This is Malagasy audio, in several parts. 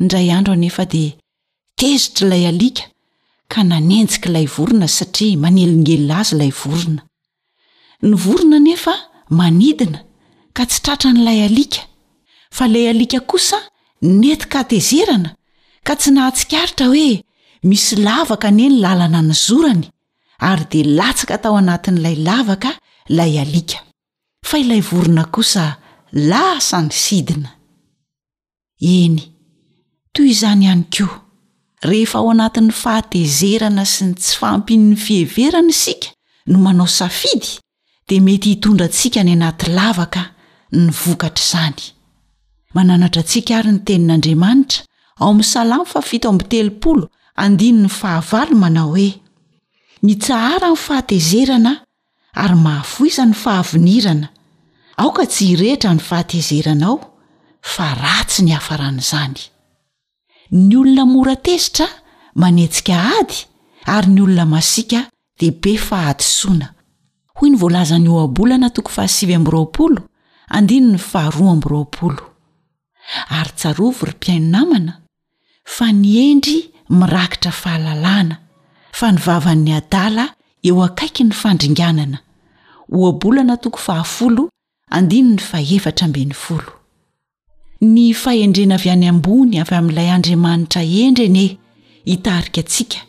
Indray andro anefa dia tezitra ilay alika ka nanenjika ilay vorona satria manelingelina azy ilay vorona. Ny vorona anefa manidina ka tsy tratran'ilay alika, fa ilay alika kosa nety ka hatezerana ka tsy nahatsikaritra hoe misy lavaka anie ny lalana nizorany ary dia latsaka tao anatin'ilay lavaka ilay alika. Fa ilay vorona kosa lasa nisidina. Eny, toy izany ihany koa, rehefa ao anatin'ny fahatezerana sy ny tsy fahampian'ny fiheverana isika no manao safidy, dia mety hitondra antsika any anaty lavaka ny vokatr'izany. Mananatra antsika àry ny Tenin'Andriamanitra ao amin'ny Salamo fahafito amby telopolo, andininy fahavalo, manao hoe, Mitsahara ny fahatezerana ary mahafoisa ny fahavinirana, aoka tsy hirehitra ny fahatezeranao fa ratsy ny hafaran'izany. Ny olona mora tezitra manetsika ady ary ny olona masiaka dia be fahadisoana. Hoy ny voalazan'ny Ohabolana toko fahasivy amby roapolo, andininy faharoa amby roapolo. Ary tsarovy ry mpihaino namana fa ny hendry mirakitra fahalalana, fa ny vavan'ny adala eo akaikin'ny fandringanana, Ohabolana toko fahafolo, andininy fahefatra ambin'ny folo. Ny fahendrena avy any ambony avy amin'ilay Andriamanitra hendry anie hitarika antsika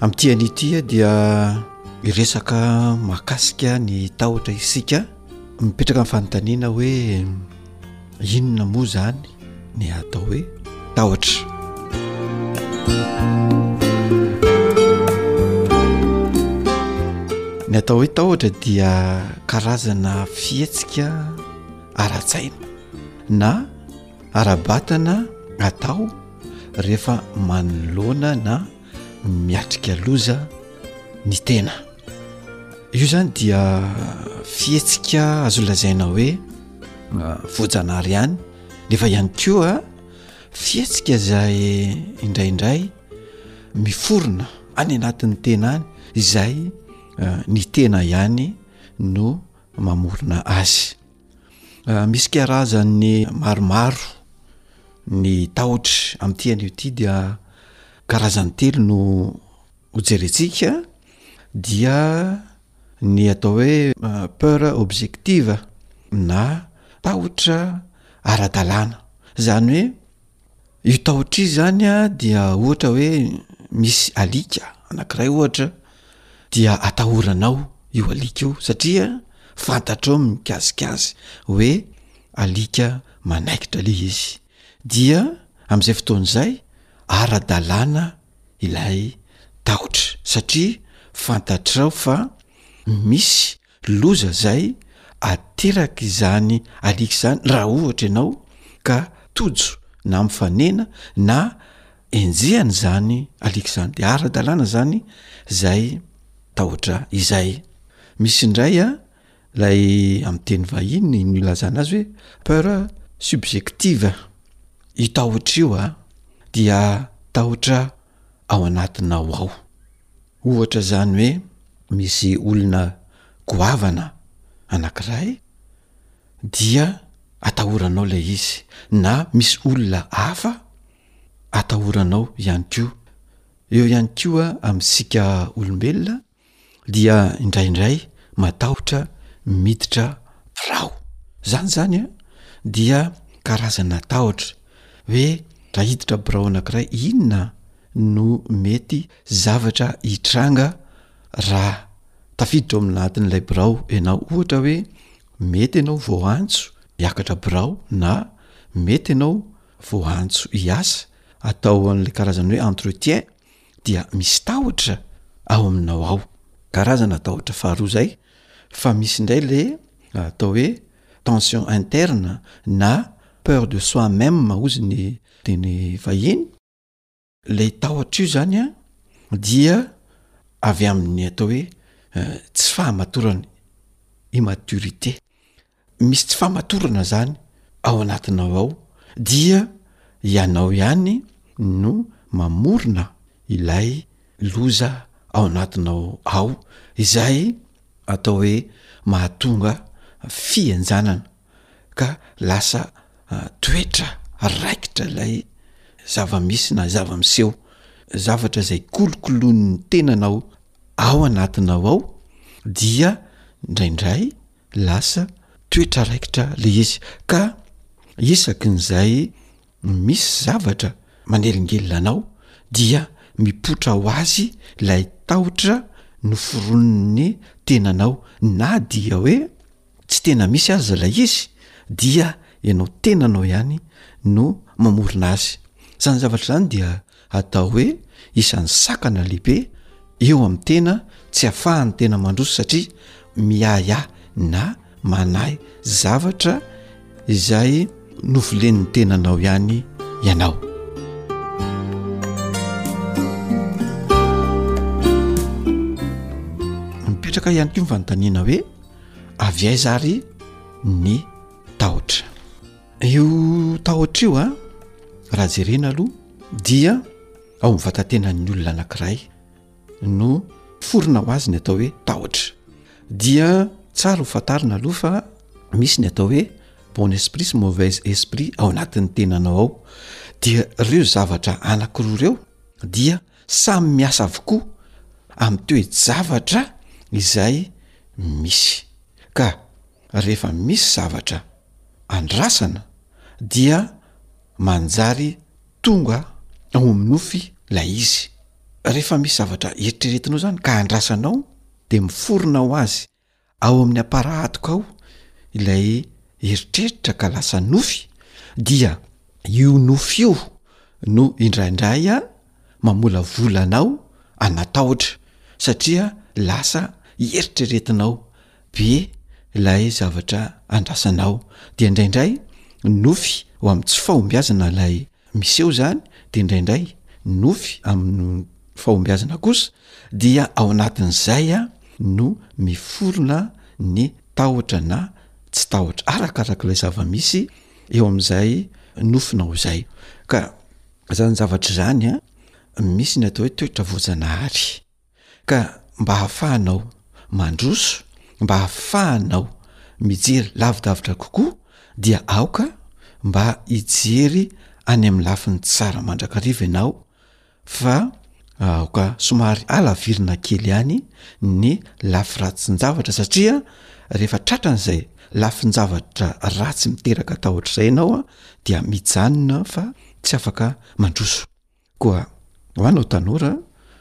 Amin'ity anio ity dia hiresaka mahakasika ny tahotra isika, mipetraka amin'ny fanontaniana hoe inona moa izany ny atao hoe tahotra. Ny atao hoe tahotra dia karazana fihetsika ara-tsaina na ara-batana atao rehefa manoloana na miatrika loza ny tena io zany dia fihetsika azo lazaina hoe ah, voajanary ihany nefa ihany koa fihetsika izay indraindray miforona any anatin'ny tena any izay ah, ny tena ihany no mamorona azy Ah, misy karazany maromaro ny tahotra amin'ity anio ity dia karazany telo no hojerentsika dia ny atao hoe ah, peur objective na tahotra ara-dalàna, zany hoe Io tahotra io zany a dia ohatra hoe misy alika anankiray ohatra dia atahoranao io alika io satria fantatrao mikasika azy hoe alika manaikitra le izy dia am'izay fotoana izay ara-dalàna ilay tahotra satria fantatrao fa misy Loza zay ateraky izany alika izany raha ohatra ianao ka tojo na mifanena na enjehana izany alika izany de ara-dalàna zany zay tahotra izay. Misy indray a lay amin'ny teny vahiny no ilazana azy hoe peur subjective io tahotra io a dia tahotra ao anatinao ao. Ohatra zany hoe misy olona goavana anakiray dia atahoranao lay izy na misy olona hafa atahoranao ihany koa. Eo ihany koa amintsika olombelona Dia indraindray matahotra miditra birao. Zany zany a dia karazana tahotra hoe raha hiditra birao anankiray inona no mety zavatra hitranga raha tafiditra ao amin'ilay birao ianao. Ohatra hoe mety ianao vao antso hiakatra birao na mety ianao vao antso hiasa atao an'ilay karazana hoe entretien. dia misy tahotra ao aminao ao karazana tahotra faharoa zay fa misy indray le atao hoe tension interne na peur de soi meme ozy ny teny vahiny le tahotra io zany a dia avy amin'ny atao hoe eh, tsy fahamatorany immaturité misy tsy famatorana zany ao anatinao ao dia ianao ihany no mamorona ilay loza ao anatinao ao izay atao hoe mahatonga fihenjanana ka lasa toetra raikitra ilay zava-misy na zava-miseho zavatra izay kolokoloan'ny tenanao ao anatinao ao dia indraindray lasa toetra raikitra le izy ka isaky ny zay misy zavatra manelingelina anao dia mipoitra ho azy lay tahotra noforonin'ny tenanao na dia hoe tsy tena misy aza lay izy dia ianao tenanao ihany no mamorona azy zany zavatra zany dia Atao hoe isan'ny sakana lehibe eo amin'ny tena tsy afahan'ny tena mandroso satria miahiahy na manahy zavatra izay novolen'ny tenanao ihany ianao. Mipetraka ihany koa ny fanontaniana hoe avy aiza ary ny tahotra? Io tahotra io a raha jerena aloha dia ao amin'ny vatantenan'ny olona anankiray no forona ho azy ny atao hoe tahotra dia tsara ho fantarina aloha fa misy ny atao hoe bon esprit sy mauvaise esprit ao anatin'ny tenanao ao dia reo zavatra anankiroa ireo dia samy miasa avokoa amin'ny toe-javatra izay misy ka rehefa misy zavatra andrasana dia manjary tonga ao amin'ny nofy lay izy rehefa misy zavatra eritreretinao zany ka andrasanao de miforona ho azy ao amin'ny aparahatoka ao ilay eritreritra ka lasa nofy dia io nofy io no indraindray a mamolavola anao hanatahotra satria lasa hieritreretinao be ilay zavatra andrasanao dia indraindray nofy ho amin'ny tsy fahombiazana ilay miseho zany dia indraindray nofy amin'ny fahombiazana kosa dia ao anatin'izay a no miforona ny tahotra na tsy tahotra arakarak'ilay zava-misy eo amin'izay nofinao izay ka Izany zavatra izany misy ny atao hoe toetra voajanahary ka mba hahafahanao mandroso, mba hahafahanao mijery lavidavitra kokoa dia aoka mba hijery any amin'ny lafiny tsara mandrakariva ianao fa aoka somary alavirina kely any ny lafy ratsin-javatra satria rehefa tratran'izay lafin-javatra ratsy miteraka tahotra izay ianao dia mijanona fa tsy afaka mandroso koa ho anao tanora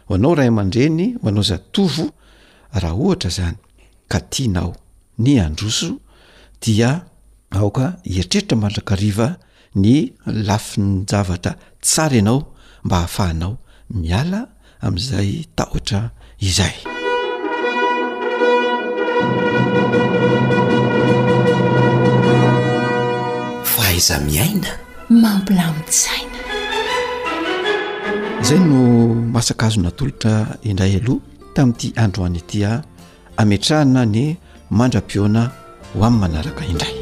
ho anao ray aman-dreny ho anao zatovo raha ohatra zany ka tianao ny handroso dia aoka hieritreritra mandrakariva ny lafiny javatra tsara ianao mba hahafahanao miala amin'izay tahotra izay. Fahaiza-miaina mampilamin-tsaina. Izay no masaka azo natolotra indray aloha tamin'ity androany ity aho Ametrahana ny mandra-pihaona ho amin'ny manaraka indray.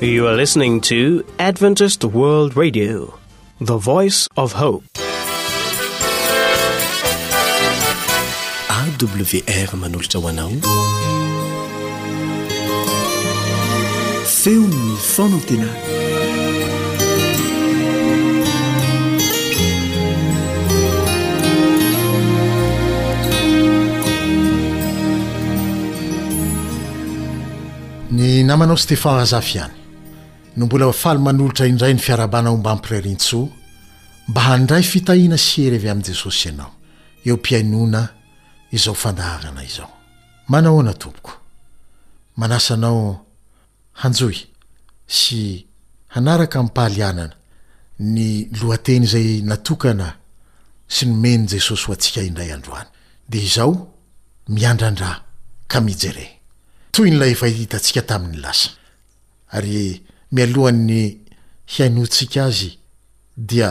You are listening to Adventist World Radio, the voice of hope. AWR manolotra ho anao. Feon'ny fonon-tenanao. Ny namanao Stefan Razafy ihany no mbola faly manolotra indray ny fiarahabana ombam-pirairin-tsoa mba handray fitahiana sy hery avy amin'i Jesosy ianao eo am-pihainoana izao fandaharana izao. Manao ahoana tompoko? Manasa anao Hanjohy sy hanaraka amim-pahalianana ny lohateny izay natokana sy nomen'i Jesosy ho antsika indray androany. Dia izao, Miandrandra ka mijere. Toy ny ilay efa hitantsika tamin'ny lasa. Ary mialohan'ny hihainoantsika azy dia.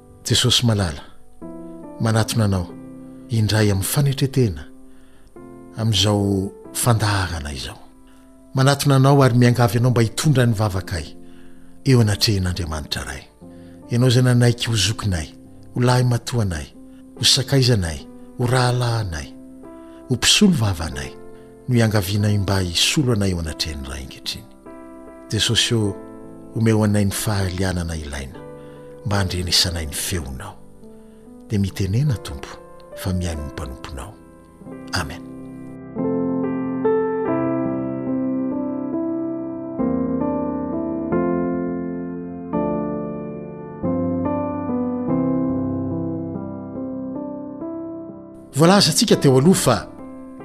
Jesosy malala, manatona Anao indray amin'ny fanetretena amin'izao fandaharana izao. Manatona Anao ary miangavy Anao mba hitondra ny vavakay eo anatrehin'Andriamanitra Ray. Ianao izay nanaiky ho zokinay, ho lahimatoanay, ho sakaizanay, ho rahalahanay, ho mpisolo vava anay. no iangavianay mba hisolo anay eo anatrehan'ny Ray ankehitriny. Jesosy ô, omeo anay ny fahalianana ilaina mba handrenesanay ny feonao. Dia mitenena, Tompo, fa mihaino ny mpanomponao. Amen. Voalazantsika teo aloha fa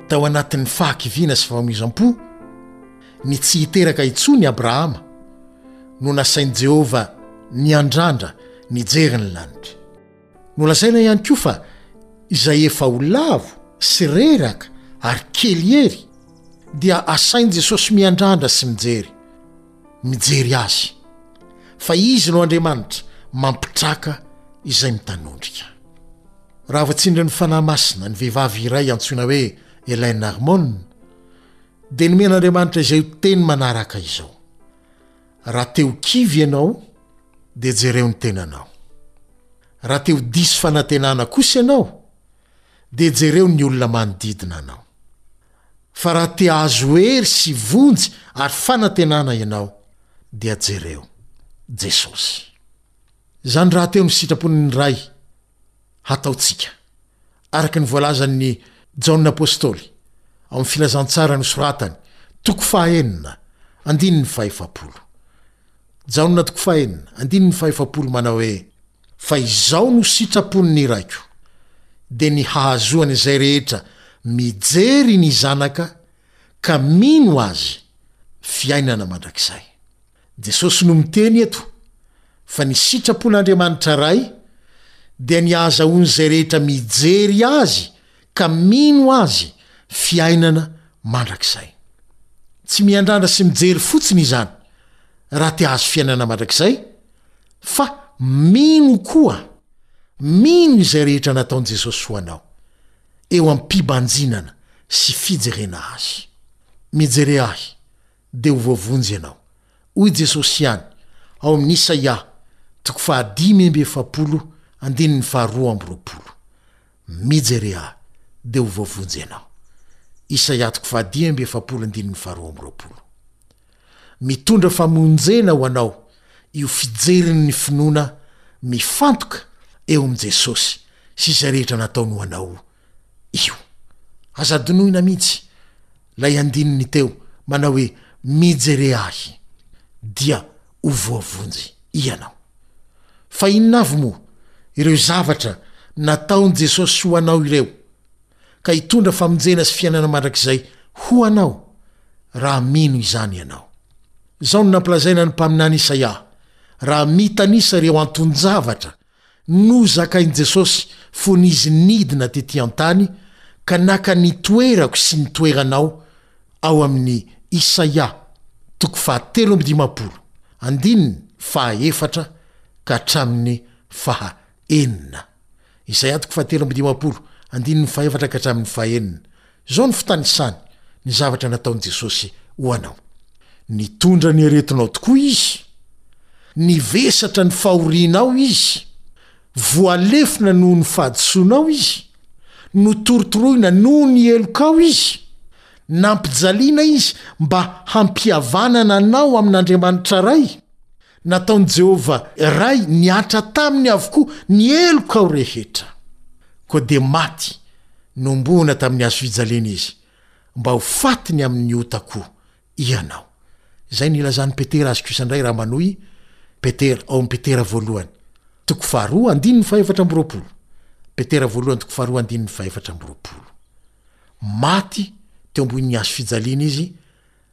tao anatin'ny fahakiviana sy fahamoizam-po ny tsy hiteraka intsony i Abrahama no nasain'i Jehovah niandrandra nijery ny lanitra. Nolazaina ihany koa fa izay efa ho lavo sy reraka ary kely hery dia asain'i Jesosy miandrandra sy mijery. mijery azy fa izy no Andriamanitra mampitraka izay mitanondrika. Raha voatsindrin'ny Fanahy Masina ny vehivavy iray antsoina hoe Elaine Harmon, dia nomen'Andriamanitra izay ho teny manaraka izao, Raha te ho kivy ianao, dia jereo ny tenanao. Raha te ho diso fanantenana kosa ianao, dia jereo ny olona manodidina anao. Fa raha te hahazo hery sy vonjy ary fanantenana ianao, dia jereo Jesosy. Izany rahateo no sitrapon'ny Ray hataontsika, araka ny voalazan'i Jaona Apostoly ao amin'ny Filazantsara nosoratany, toko fahaenina, andininy fahefapolo. Jaona toko fahaenina, andininy fahefapolo manao hoe. Fa izao no sitrapon'ny Raiko, dia ny hahazoan'izay rehetra mijery ny Zanaka ka mino Azy fiainana mandrakizay. Jesosy no miteny eto fa ny sitrapon'Andriamanitra Ray dia ny hahazahoan'izay rehetra mijery Azy ka mino Azy fiainana mandrakizay. Tsy miandrandra sy mijery fotsiny izany raha te-hahazo fiainana mandrakizay, fa mino koa mino izay rehetra nataon'i Jesosy ho anao eo am-pibanjinana sy fijerena Azy. Mijere Ahy, dia ho voavonjy ianao. Hoy Jesosy ihany ao amin'ny Isaia toko fahadimy amby efapolo, andininy faharoa amby roapolo. Mijere ahy, dia ho voavonjy ianao. Isaia toko fahadimy amby efapolo andininy faharoa amby roapolo. Mitondra famonjena ho anao io fijerin'ny finoana mifantoka eo amin'i Jesosy sy izay rehetra nataony ho anao io. Aza adinoina mihitsy ilay andininy teo manao hoe mijere ahy, dia ho voavonjy ianao. Fa inona avy moa ireo zavatra nataon'i Jesosy ho anao ireo, ka hitondra famonjena sy fiainana mandrakizay ho anao raha mino izany ianao? Izao no nampilazaina ny mpaminany Isaia raha mitanisa ireo anton-javatra Nozakain'i Jesosy fony Izy nidina tetỳ an-tany ka naka ny toerako sy ny toeranao ao amin'ny Isaia toko fahatelo amby dimampolo, andininy fahaefatra ka hatramin'ny faha enina. Isaia toko fahatelo amby dimampolo, andininy fahaefatra ka hatramin'ny faha enina. Izao no fitanisany ny zavatra nataon'i Jesosy ho anao. Nitondra ny aretinao tokoa Izy. Nivesatra ny fahorianao Izy. Voalefona noho ny fahadisoanao Izy. Notorotoroina noho ny helokao Izy. Nampijaliana Izy mba hampihavanana anao amin'Andriamanitra Ray. Nataon'i Jehovah Ray nihatra taminy avokoa ny helokao rehetra. Koa dia maty nohomboana tamin'ny hazofijaliana izy, mba ho fatiny amin'ny otako hianao. Izay no ilazan'i Petera azy kosa indray raha manohy Petera ao amin'ny Petera voalohany toko faharoa andininy fahefatra amby roapolo. Petera voalohany toko faharoa andininy fahefatra amby roapolo. Maty teo ambonin'ny hazofijaliana izy,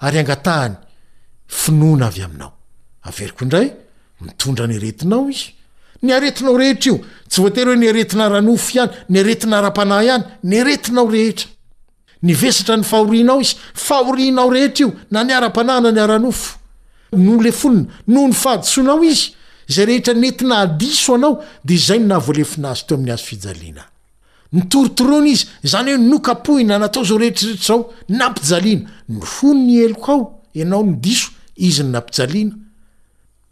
ary angatahany finoana avy aminao. Averiko indray, mitondra ny aretinao izy. Ny aretinao rehetra io, tsy voatery hoe ny aretina ara-nofo ihany, ny aretina ara-panahy ihany, ny aretinao rehetra. Ny vesatra ny fahorianao izy, fahorianao rehetra io, na ny ara-panahy na ny ara-nofo. Nolefonina noho ny fahadisoanao izy, izay rehetra nety nahadiso anao dia izay no nahavoalefona azy teo amin'ny hazo fijaliana. Nitorotorona izy, izany hoe nokapohina, natao izao rehetrarehetra izao, nampijaliana. Nifono ny heloka ao, ianao no diso, izy no nampijaliana.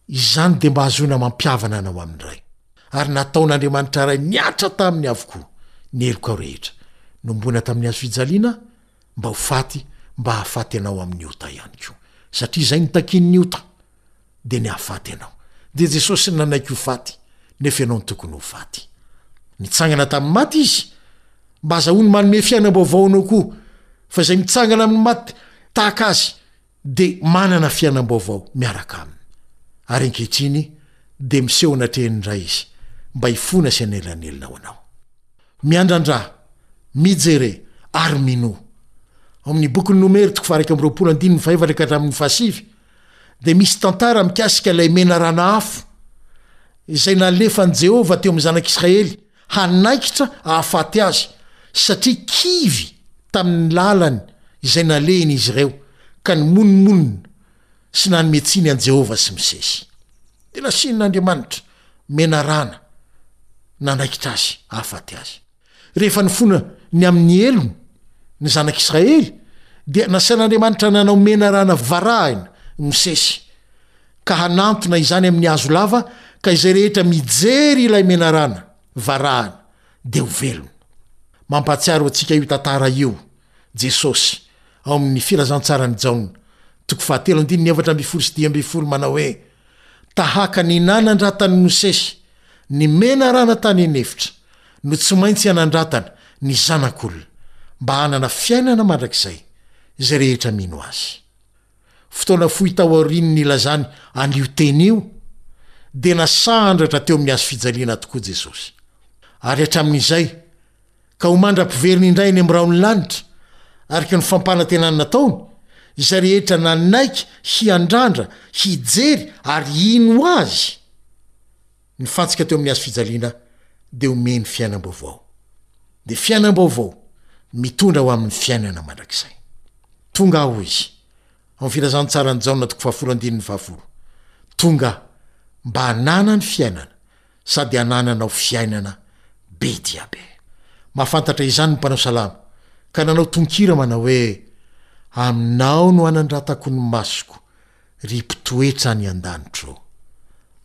Izany dia mba hahazoana mampihavana anao amin'ny Ray. Ary nataon'Andriamanitra Ray nihatra taminy avokoa ny helokao rehetra. Nomboana tamin'ny hazo fijaliana mba ho faty, mba hahafaty anao amin'ny ota ihany koa. Satria izay no takian'ny ota. dia ny hahafaty anao. Dia Jesosy nanaiky ho faty, nefa ianao no tokony ho faty. Nitsangana tamin'ny maty Izy, mba hazahoany manome fiainam-baovao anao koa. Fa izay mitsangana amin'ny maty tahaka Azy, dia manana fiainam-baovao miaraka Aminy. Ary ankehitriny dia miseho anatrehan'ny indray Izy, mba hifona sy hanelanelana ho anao. Miandrandra, mijere, ary minoa. Ao amin'ny bokin'ny Nomera, toko faha-iraika amby roapolo, andininy faha-efatra ka hatramin'ny fahasivy, dia misy tantara mikasika ilay menarana afo izay nalefan'i Jehovah teo amin'ny Zanak'Israely hanaikitra hahafaty azy, satria kivy tamin'ny lalany izay nalehiny izy ireo, ka nimonomonona sy nanome tsiny an'i Jehovah sy Mosesy. Dia nasian'Andriamanitra menarana nanaikitra azy hahafaty azy. Rehefa nifona ny amin' ny helony ny Zanak' Israely, dia nasain' Andriamanitra nanao menarana varahina Mosesy, ka hanantona izany amin' ny hazo lava, ka izay rehetra mijery ilay menarana varahina dia ho velona. Mampahatsiaro antsika io tantara io Jesosy, ao amin' ny Filazantsaran' i Jaona, toko fahatelo andininy efatra ambin'ny folo sy dimy ambin'ny folo, manao hoe, Tahaka ny nanandratan' i Mosesy ny menarana tany an-efitra no tsy maintsy hanandratana ny Zanak' olona, mba hanana fiainana mandrakizay izay rehetra mino Azy. Fotoana fohy taorian' ny nilazany an' io teny io, dia nasandratra teo amin' ny hazofijaliana tokoa Jesosy, ary hatramin' izay ka ho mandra-piveriny indray eny amin'ny rahon'ny lanitra, araka ny fampanantenany nataony, izay rehetra nanaiky hiandrandra, hijery ary hino Azy. Nifantsika teo amin'ny Hazo fijaliana dia omeny fiainam-baovao. Dia fiainam-baovao mitondra ho amin'ny fiainana mandrakizay. Tonga aho, hoy Izy, ao amin'ny Filazantsaran'i Jaona toko fahafolo andininy fahafolo. Tonga aho mba hanana ny fiainana, sady hanananao fiainana be dia be. Mahafantatra izany ny mpanao salamo, ka nanao tononkira manao hoe, Aminao no anandratako ny masoko, ry Mpitoetra any an-danitra ô.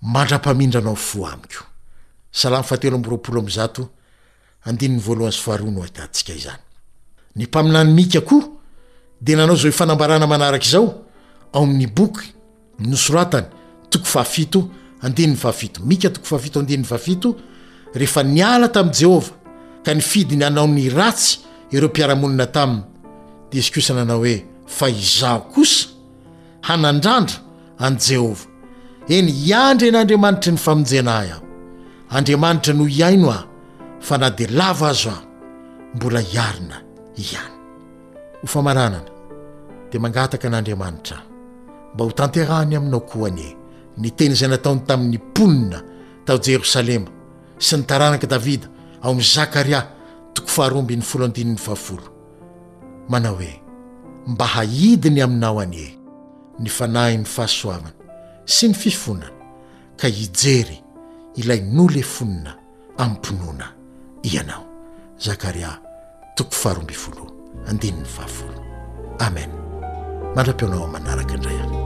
Mandra-pamindranao fo amiko. Salamo fahatelo amby roapolo amby zato Andininy voalohany sy faharoa no ahitantsika izany. Ny mpaminany Mika koa dia nanao izao fanambarana manaraka izao ao amin'ny boky nosoratany, toko fahafito andininy fahafito, Mika toko fahafito andininy fahafito, Rehefa niala tamin'i Jehovah ka nifidy ny hanao ny ratsy ireo mpiara-monina taminy, dia Zkiosa nanao hoe, Fa izaho kosa, hanandrandra an'i Jehovah. Eny, hiandry an'Andriamanitry ny famonjena ahy aho. Andriamanitra no hihaino ahy, fa na dia lavo aza aho, mbola hiarina ihany. Ho famaranana, dia mangataka an'Andriamanitra aho, mba hotanterahany aminao koa anie ny teny izay nataony tamin'ny mponina tao Jerosalema sy ny taranak'i Davida ao amin'ny Zakaria toko faharoa ambin'ny folo andininy fahafolo. manao hoe, Mba hahidiny aminao anie ny Fanahin'ny fahasoavana sy ny fifonana ka hijery ilay nolefonina amim-pinoana ianao. Zakaria toko faharoa ambin'ny folo andininy fahafolo. Amen. Mandra-peo anao amin'ny manaraka indray aho.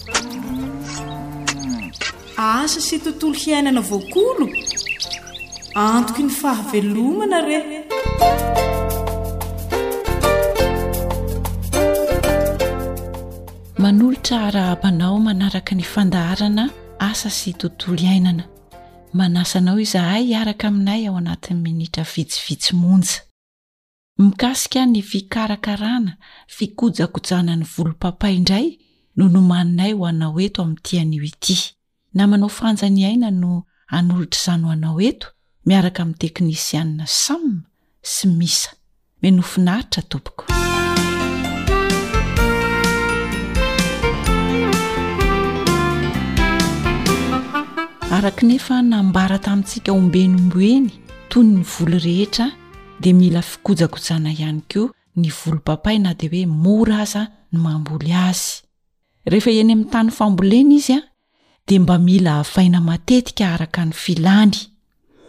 Asa sy tontolo hiainana voakolo, antoky ny fahavelomana re. Manolotra arahaba anao manaraka ny fandaharana Asa sy tontolo iainana. Manasa anao izahay hiaraka aminay ao anatin'ny minitra vitsivitsy monja. Mikasika ny fikarakarana fikojakojana ny volom-papay indray no nomaninay ho anao eto amin'ity anio ity. Namanao Frantsa Ny Aina no hanolotra izany ho anao eto miaraka amin'ny teknisianina Sam sy Misa. Menoa finaritra tompoko. Araka ny efa nambara tamintsika ombieny ombieny toy ny voly rehetra dia mila fikojakojana ihany koa ny volom-papay na dia hoe mora aza ny mamboly azy. Rehefa eny amin'ny tany fambolena izy dia mba mila avaina matetika araka ny filany.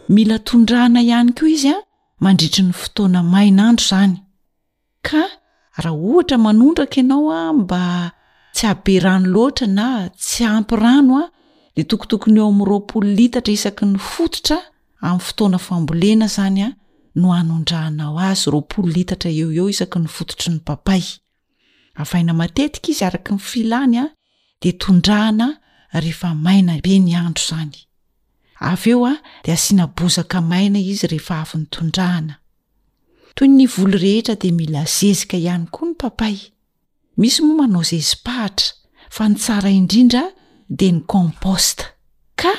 Mila tondrahana ihany koa izy mandritry ny fotoana main'andro izany. Ka raha ohatra manondraka ianao mba tsy hahabe rano loatra na tsy ampy rano dia tokotokony eo amin'ny roapolo litatra isaky ny fototra amin'ny fotoana fambolena izany no anondrahanao azy, roapolo litatra eo eo isaky ny fototry ny papay. Avaina matetika izy araka ny filany dia tondrahana rehefa maina be ny andro izany. Avy eo dia asiana bozaka maina izy rehefa avy notondrahana. Toy ny voly rehetra dia mila zezika ihany koa ny papay. Misy moa manao zezi-pahatra, fa ny tsara indrindra dia ny compost. Ka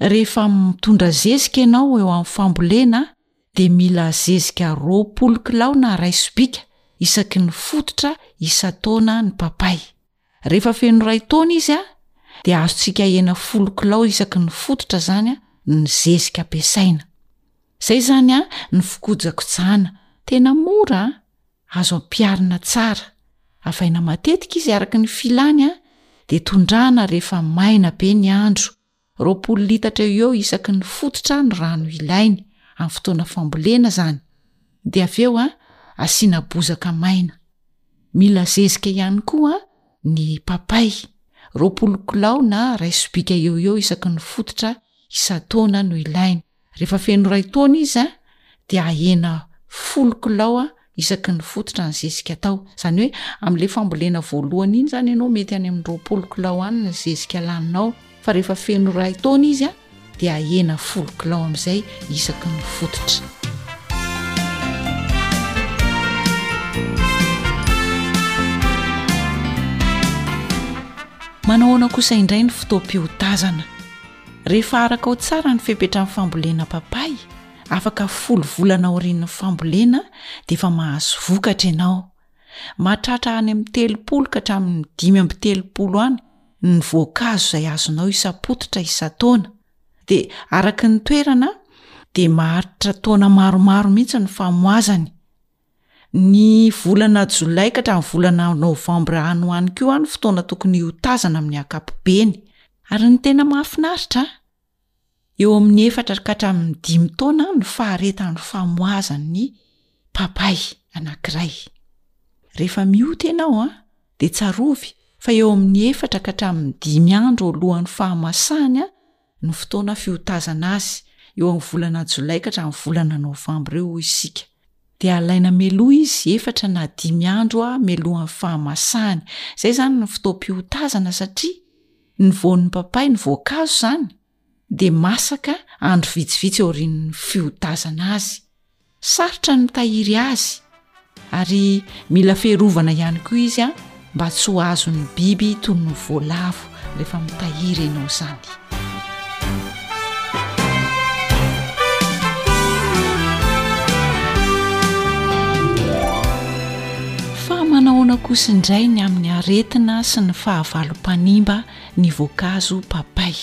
rehefa mitondra zezika ianao eo amin'ny fambolena dia mila zezika roapolo kilao na iray sobika isaky ny fototra isan-taona ny papay. Rehefa feno iray taona izy dia azontsika hena folo kilao isaky ny fototra izany ny zezika ampiasaina. Izay izany ny fikojakojana. Tena mora, azo ampiharina tsara. Avaina matetika izy araka ny filany dia tondrahana rehefa maina be ny andro. Roapolo litatra eo ho eo isaky ny fototra ny rano ilainy amin'ny fotoana fambolena izany dia avy eo an asiana bozaka maina. Mila zezika ihany koa ny papay, roapolo kilao na iray sobika eo ho eo isaky ny fototra isan-taona no ilaina. Rehefa feno iray taona izy dia ahena folo kilao isaky ny fototra ny zezika atao. Izany hoe amin'ilay fambolena voalohany iny izany ianao mety any amin'ny roapolo kilao any ny zezika laninao fa rehefa feno iray taona izy dia ahena folo kilao amin'izay isaky ny fototra. Manao ahoana kosa indray ny fotoam-piotazana? Rehefa araka ao tsara ny fepetran'ny fambolena papay, afaka folo volana aorian'ny fambolena dia efa mahazo vokatra ianao. Mahatratra any amin'ny telopolo ka hatramin'ny dimy amby telopolo any ny voankazo izay azonao isam-pototra isan-taona. Dia araka ny toerana dia maharitra taona maromaro mihitsy ny famoazany. Ny volana jolay ka hatramin'ny volana novambra any ho any koa no fotoana tokony hotazana amin'ny ankapobeny. Ary ny tena mahafinaritra, eo amin'ny efatra ka hatramin'ny dimy taona no faharetan'ny famoazan'ny papay anankiray. Rehefa mioty ianao dia tsarovy fa eo amin'ny efatra ka hatramin'ny dimy andro alohan'ny fahamasahany Ny fotoana fiotazana azy, eo amin'ny volana jolay ka hatramin'ny volana novambra eo hoy isika. Dia alaina mialoha izy efatra na dimy andro mialohan'ny fahamasahany. Izay izany ny fotoam-piotazana satria ny voan'ny papay, ny voankazo izany, dia masaka andro vitsivitsy aorian'ny fiotazana azy. Sarotra ny mitahiry azy ary mila fiarovana ihany koa izy a mba tsy ho azon'ny biby toy ny voalavo rehefa mitahiry ianao izany fa manahoana kosa indray ny amin'ny aretina sy ny fahavalom-panimba ny voankazo papay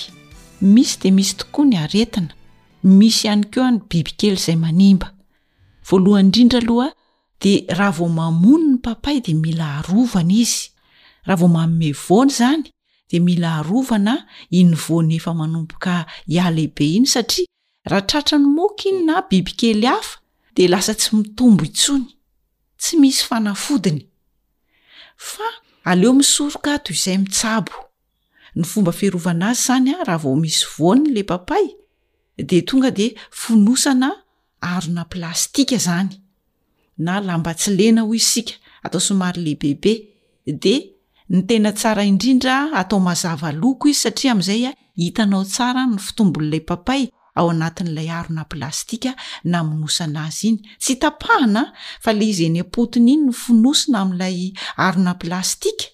misy dia misy tokoa ny aretina misy ihany koa ny bibikely izay manimba voalohany indrindra aloha dia raha vao mamono ny papay dia mila arovana izy raha vao manome voana izany dia mila arovana iny voany efa manomboka hialehibe iny satria raha tratra ny moka iny na bibikely hafa dia lasa tsy mitombo intsony tsy misy fanafodiny fa aleo misoroka ato izay mitsabo ny fomba fiarovana azy zany a raha vao misy voany le papay de tonga de fonosana arona plastika zany na lamba tsy lena hoy isika atao somary lehibebe de ny tena tsara indrindra atao mazava loko izy satria amin'izay a hitanao tsara ny fitombon'ilay papay ao anatin'ilay arona plastika na monosana azy iny tsy tapahana fa le izy eny am-potony iny ny fonosina amin'ilay arona plastika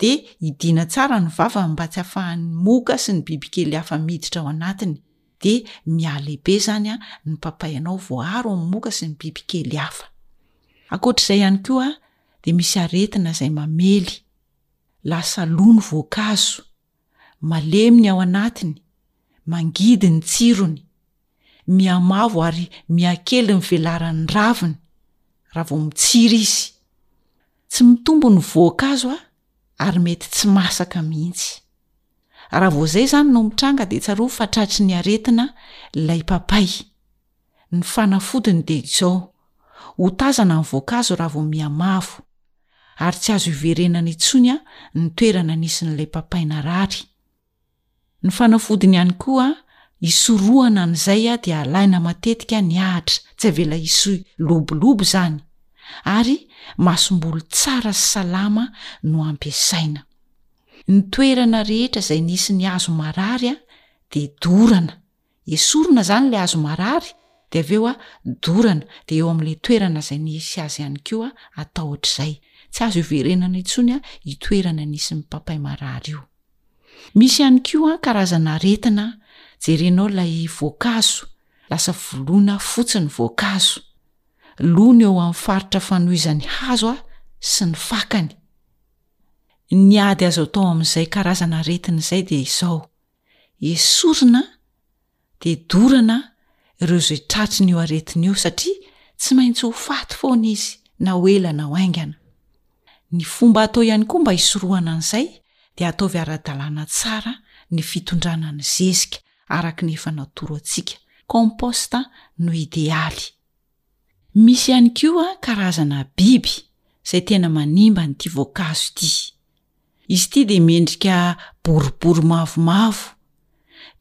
dia hidiana tsara ny vavany mba tsy hafahan'ny moka sy ny bibikely hafa miditra ao anatiny, dia mihalehibe izany ny papaianao voaaro amin'ny moka sy ny bibikely hafa. Ankoatr'izay ihany koa dia misy aretina izay mamely lasa lo ny voankazo. Malemy ny ao anatiny, mangidy ny tsirony, mihamavo ary mihakely ny velaran'ny raviny raha vao mitsiry izy. Tsy mitombo ny voankazo ary mety tsy masaka mihitsy. Raha vao izay izany no mitranga dia tsarovy fa tratry ny aretina ilay papay. Ny fanafodiny dia izao, hotazana ny voankazo raha vao miha mavo, ary tsy azo iverenana intsony ny toerana nisin'ilay papay narary. Ny fanafodiny ihany koa hisorohana an'izay dia alaina matetika ny ahitra, tsy avela hisy lobolobo izany, ary masomboly tsara sy salama no ampiasaina. Ny toerana rehetra izay nisy ny hazo marary dia dorana. Esorina izany ilay hazo marary dia avy eo dorana dia eo amin'ilay toerana izay nisy azy ihany koa atao ohatr'izay. Tsy azo iverenana intsony io toerana nisy ny papay marary io. Misy ihany koa karazana aretina jerenao ilay voankazo, lasa voloina fotsy ny voankazo. Lo ny eo amin'ny faritra fanohizan'ny hazo sy ny fakany. Ny ady azo atao amin'izay karazana aretina izay dia izao, esorina dia dorana ireo izay tratrin'io aretina io satria tsy maintsy ho faty foana izy na ho ela na ho aingana. Ny fomba atao ihany koa mba hisorohana an'izay dia ataovy ara-dalàna tsara ny fitondrana ny zezika araka ny efa natoro antsika, compost no idealy. Misy ihany koa karazana biby izay tena manimba an'ity voankazo ity. Izy ity dia mendrika boribory mavomavo,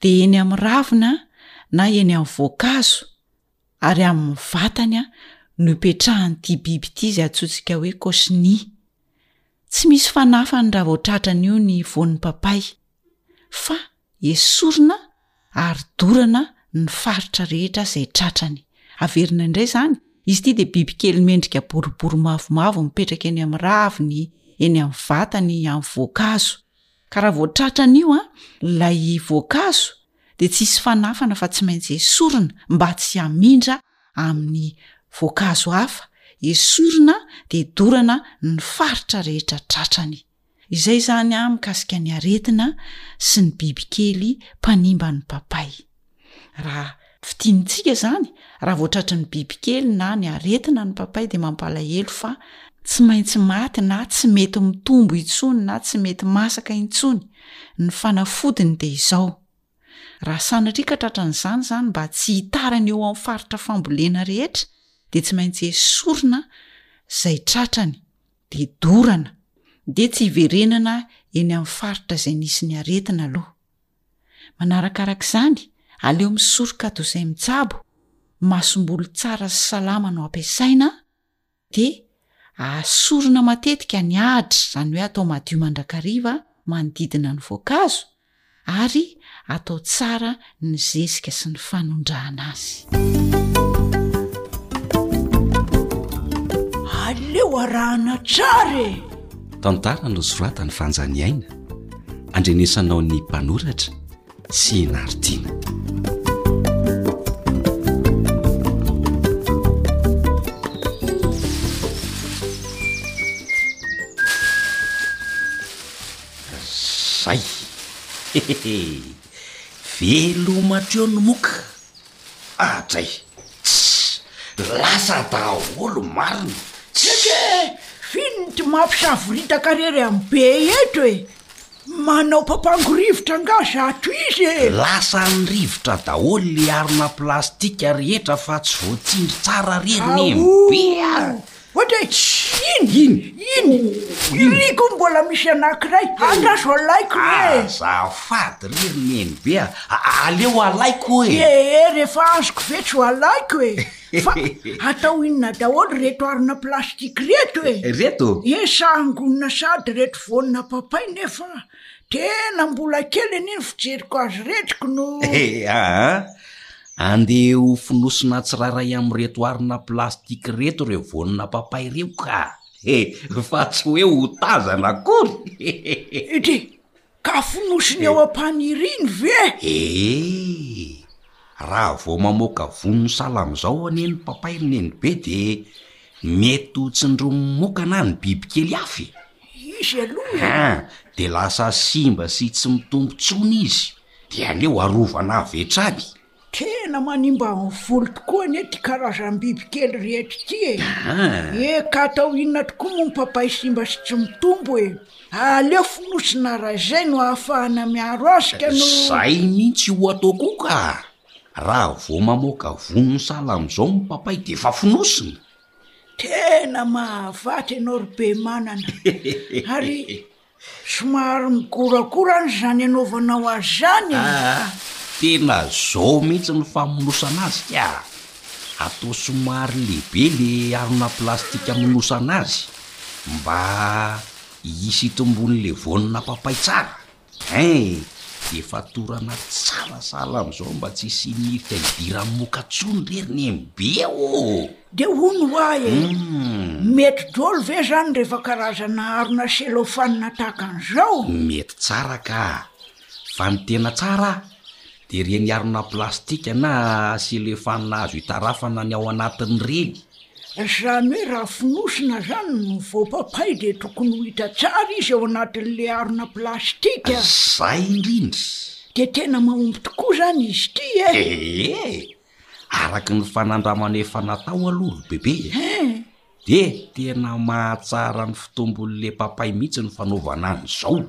dia eny amin'ny ravina na eny amin'ny voankazo ary amin'ny vatany no ipetrahan'ity biby ity izay antsointsika hoe cochenille. Tsy misy fanafany raha vao tratran'io ny voan'ny papay fa esorina ary dorana ny faritra rehetra izay tratrany. Averina indray izany, izy ity dia bibikely mendrika boribory mavomavo mipetraka eny amin'ny raviny, eny amin'ny vatany amin'ny voankazo. Ka raha vao tratran'io ilay voankazo dia tsy hisy fanafana fa tsy maintsy esorina mba tsy hamindra amin'ny voankazo hafa, esorina dia dorana ny faritra rehetra tratrany. Izay izany ahy mikasika ny aretina sy ny bibikely mpanimba ny papay. Raha fidinitsika izany, raha vao tratry ny bibikely na ny aretina ny papay dia mampalahelo fa tsy maintsy maty na tsy mety mitombo intsony na tsy mety masaka intsony. Ny fanafodiny dia izao, raha sanatria ka tratran'izany izany mba tsy hitarany eo amin'ny faritra fambolena rehetra dia tsy maintsy esorina izay tratrany dia dorana dia tsy hiverenana eny amin'ny faritra izay nisy ny aretina aloha. Manarakaraka izany, aleo misoroka toy izay mitsabo, masomboly tsara sy salama no ampiasaina, dia ahasorina matetika ny ahitra, izany hoe atao madio mandrakariva manodidina ny voankazo, ary atao tsara ny zezika sy ny fanondrahana azy. Aleo arahana tsara e! Tantara nosoratan'i Fanjaniaina, andrenesanao ny mpanoratra sy i Naritina. Zay! Hehehe! Veloma hatreo ny moka! Ah dray! Tss! Lasa daholo marina! Tss! Eke! Finity mampisavoritaka rery amin'ny be eto e! Manao papango rivotra angaha zato izy e! Lasan'ny rivotra daholo le harona plastika rehetra fa tsy voatsindry tsara rery ny MB a! Aoh! Ohatra hoe, Iny, iny, iny, iry koa mbola misy anankiray, andraso alaiko e! Azafady re ry neny be a! aleo alaiko e! Ee, rehefa azoko ve tsy ho alaiko e! Fa atao inona daholo ireto harona plastika ireto e! Ireto? Ee, sahangonina sady ireto voanina papay nefa. Tena mbola kely anie ny fijeriko azy retriko no eh, aa andeha ho fonosina tsirairay amin'ireto harina plastika ireto ireo voanina papay ireo ka e fa tsy hoe ho tazana akory ity ka fonosiny ao am-paniriany ve ee raha vao mamoaka voniny sahala amin'izao anie ny papay ry nenibe dia mety ho tsindromimokana ny bibikely hafa e Izy aloha e! An! dia lasa simba sy tsy mitombo tsony izy, dia aleo arovana avy hatrany. Tena manimba ny volo tokoa anie ity karazam-biby kely rehetra ity e! Eka atao inona tokoa moa ny papay simba sy tsy mitombo e! Aleo fonosina raha izay no ahafahana miaro azy ka no. Izay mihitsy io atao koa ka! Raha vao mamoaka vonin'sahala amin'izao ny papay dia efa fonosina. Tena mahavatra ianao ry be manana ary somary migorakorana izany anaovanao azy izany e. Ah, tena zao mihitsy ny famonosana azy ka! Atao somary lehibe le harona plastika amonosana azy mba hisy itombon'le voanina papay tsara. Hein e! Efa torana tsara sahala amzao mba tsy hisian'ny hirika hidiran'ny moka tsony re ry neny be ô! Dia hono hoa e! Mety dôly ve zany rehefa karazana harona cellophane tahaka an'izao? Mety tsara ka! Fa ny tena tsara dia ireny harona plastika na cellophane azo itarafana ny ao anatiny ireny. Zany hoe raha fonosina zany ny veau papaye dia tokony ho hita tsara izy ao anatin'ilay harona plastika. Zay indrindra. Dia tena mahomby tokoa zany izy ity e! Ee, araka ny fanandramana efa natao aloha ry Bebe e! Dia tena mahatsara ny fitombon'ilay papaye mihitsy ny fanaovana an'izao.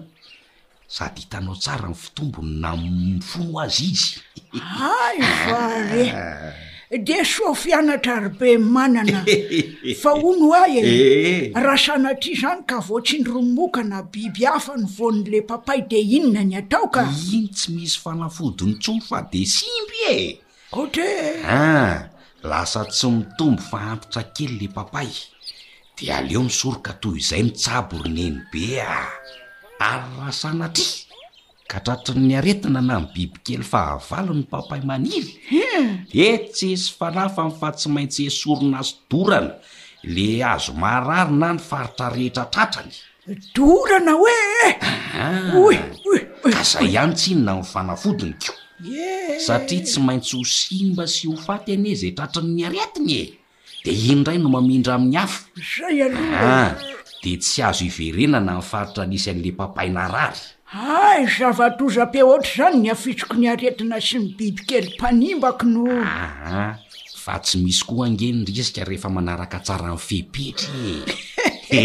Sady hitanao tsara ny fitombony na mifono aza izy. Hay va re! Dia soa fianatra ry be manana fa hono hoa e, raha sanatria izany ka voatsindron'ny moka na biby hafa ny voan'ny lepapay dia inona ny atao ka? Iny tsy misy fanafodiny intsony fa dia simba e! Otree! Ah! Lasa tsy mitombo fa antitra kely le papay. De aleo misoroka toy izay mitsabo ry nenibe a! Ary raha sanatria ka tratry ny aretina na ny bibikely fahavalo ny papay maniry, dia tsy hisy fanafany fa tsy maintsy esorina sy dorana le hazo maharary na ny faritra rehetra tratrany. Dorana hoe e! Oy! Oy! Oy! Ka zay ihany tsinona ny fanafodiny ko! Yee! Satria tsy maintsy ho simba sy ho faty anie izay tratran' ny aretiny e! Dia iny indray no mamindra amin' ny hafa. Zay aloha e! Aa! Dia tsy azo iverenana ny faritra nisy an' ilay papay narary. Hay zava-doza be ohatr'izany ny afitroko ny aretina sy ny bibikely mpanimbako no. Aa fa tsy misy koa ange ny risika rehefa manaraka tsara ny fepetra e! He!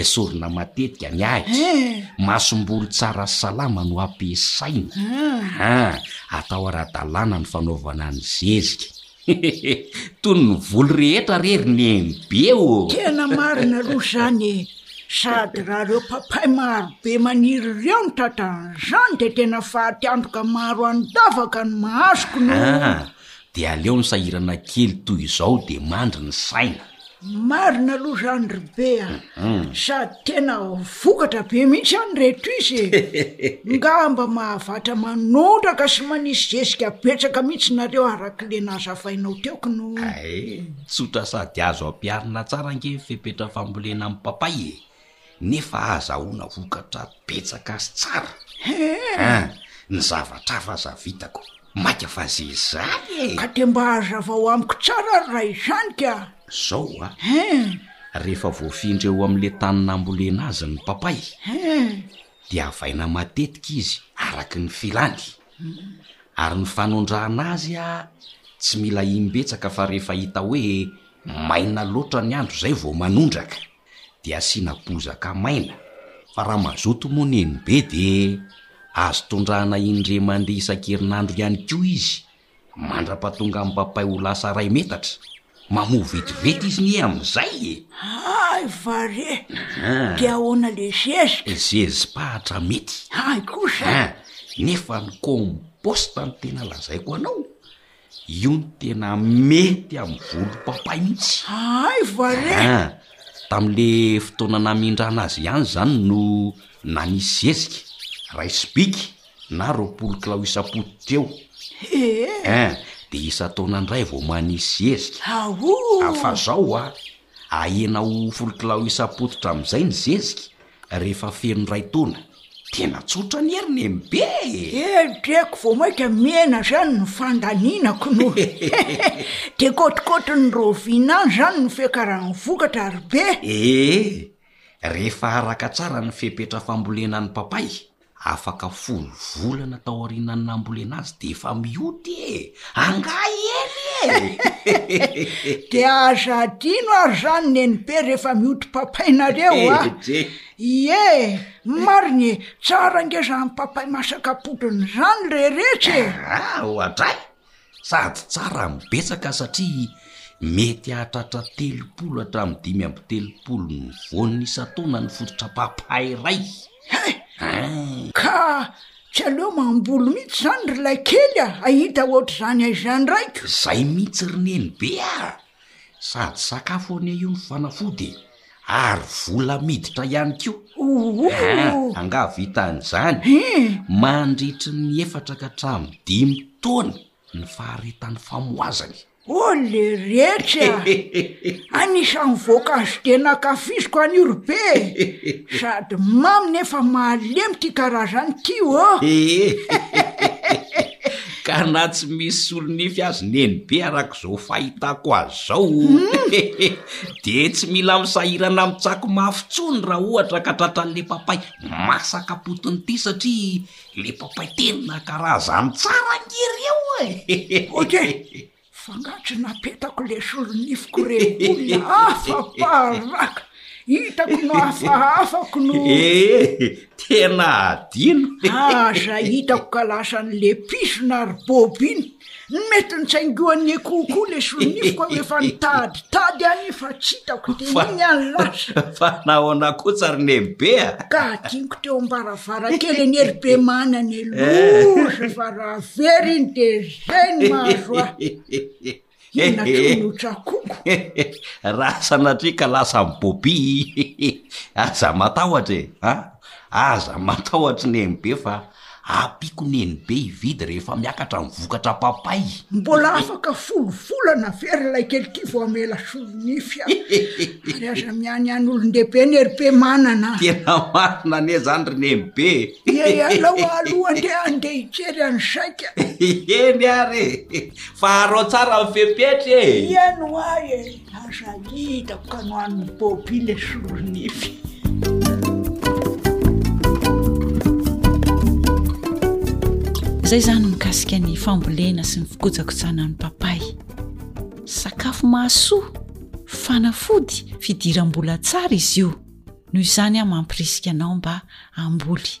esorina matetika ny ahy. Masomboly tsara sy salama no ampiasaina. Aa atao ara-dalàna ny fanaovana ny zezika. Hehehe, tony ny voly rehetra re ry neny be ô! Tena marina aloha izany e! Sady raha ireo papay maro be maniry ireo no tratran'izany dia tena faty androka maro an-davaka no mahazoko no. Ah, dia aleo misahirana kely toy izao dia mandry ny saina. Marina aloha zany ry be a, sady tena vokatra be mihitsy any reto izy e, ngamba mahavatra manondraka sy manisy zezika betsaka mihitsy nareo araka le nazavainao teo knou. Ay, tsotra sady azo ampiharina tsara ange ny fepetra fambolena ny papay e. nefa ahazahoana vokatra betsaka sy tsara eh! ny zavatra hafa aza vitako maika fa ze zany e! Ka dia mba hazavao amiko tsara ary raha izany ka! Zao a! Eh! Rehefa voafindra eo amin'ilay tany nambolena azy ny papay eh! dia havaina matetika izy araka ny filany, ary ny fanondrahana azy a! tsy mila im-betsaka fa rehefa hita hoe maina loatra ny andro izay vao manondraka. de asiana bozaka maina fa raha mazoto moa neny be de azo tondrahana indre mandeha isan-kerinandro ihany koa izy mandra-pahatonga an'i Papay ho lasa iray metatra, mamoa vetivety izy nie amin'izay e! Hay va re! De ahoana le zezika? Zezi-pahatra mety. Hay kosa! Nefa ny compost no tena lazaiko anao Io no tena mety amin'ny volo papay mihitsy. Ahay va re! Ah, tamin'le fotoana namindrana azy ihany izany no nanisy zezika, iray sobika na roapolo kilao isam-poto teo. He! Ah, dia isan-taona indray vao manisy zezika. Aoh! Fa izao ah, ahena ho folo kilao isam-pototra amin'izay ny zezika Rehefa feno iray taona. Tena tsotra anie ry neny be e! Kely tiako vao mainka mihena izany ny fandaninako no Dia kôtrikôtry ny raoviana any izany no fiakaran'ny vokatra ry be? Ee, rehefa araka tsara ny fepetra fambolena ny papay, Afaka folo volana taorianan'ny nambolena azy dia efa mioty e! Angaha ela e! Dia aza adino ary izany Nenibe rehefa mioty papay nareo a! Ie, marina e! Tsara nge izany papay masaka apodiny izany reheretra e! Oadray! Sady tsara amin'ny betsaka satria mety hahatratra telopolo hatramin'ny dimy amby telopolo ny voany isan-taona ny fototrapapa iray. Hay! Hay! Ka tsy aleo mamboly mihitsy izany ry lahy kely a, hahita ohatr'izany aiza ny raiko? Izay mihitsy ry nenibe a! Sady sakafo anie io ny fanafody e! Ary vola miditra ihany koa! Ohohoho! Ah, angaha vitan'izany? Hein! Mandritry ny efatra ka hatramin'ny dimy taona ny faharetan'ny famohazany! Oh le rehetra e! Anisan'ny voankazo tena ankafiziko any io ry be e! Sady mamy nefa mahalemy ity karazany ity ô! Hehe! Ka na tsy misy solonify azy Nenibe araka Zao fahitako azy zao de tsy mila misahirana am tsako mafy tsony ra ohatra ka tratran le papay masaka potony ty satria le papay tena karaha zany tsara nge reo e! Ok! Fa nga tsy napetako le solo nifiko re olona afa baraka! Hitako no hafahafako no. Ee, tena adino e! Aza hitako ka lasa ny lepiso na ry bob iny. Ny mety nitsaingohan'ny ekoho koa le soronifoko aho efa nitaditady any fa tsy hitako dia iny any lasa. Fa nahoana koa tsary nenibe a? Ka adinoko teo ambaravarankely eny eribe mana ny loza fa raha very iny dia zay ny mahazo ahy. Inona koa eh, eh. no trakongo? Raha sanatria ka lasa ny bobi aza matahotra e a aza matahotra neny be fa apiko neny be hividy rehefa miakatra ny vokatra papay mbola afaka folo volana very ilay kely ty vao amela solonify a ary aza miany any olon-dehibe ny heribe manana tena marina anie zany ry neny be e alao aloha ndeha andeha hijery any saika eny ary e. Fa arao tsara ny fepetra e! Ia no ahy e! Aza hitako ka nohanin'i Bobby le soronify. Izay izany mikasika ny fambolena sy ny fikojakojana ny papay. Sakafo mahasoa, fanafody, fidiram-bola tsara izy io. Noho izany aho mampirisika anao mba hamboly.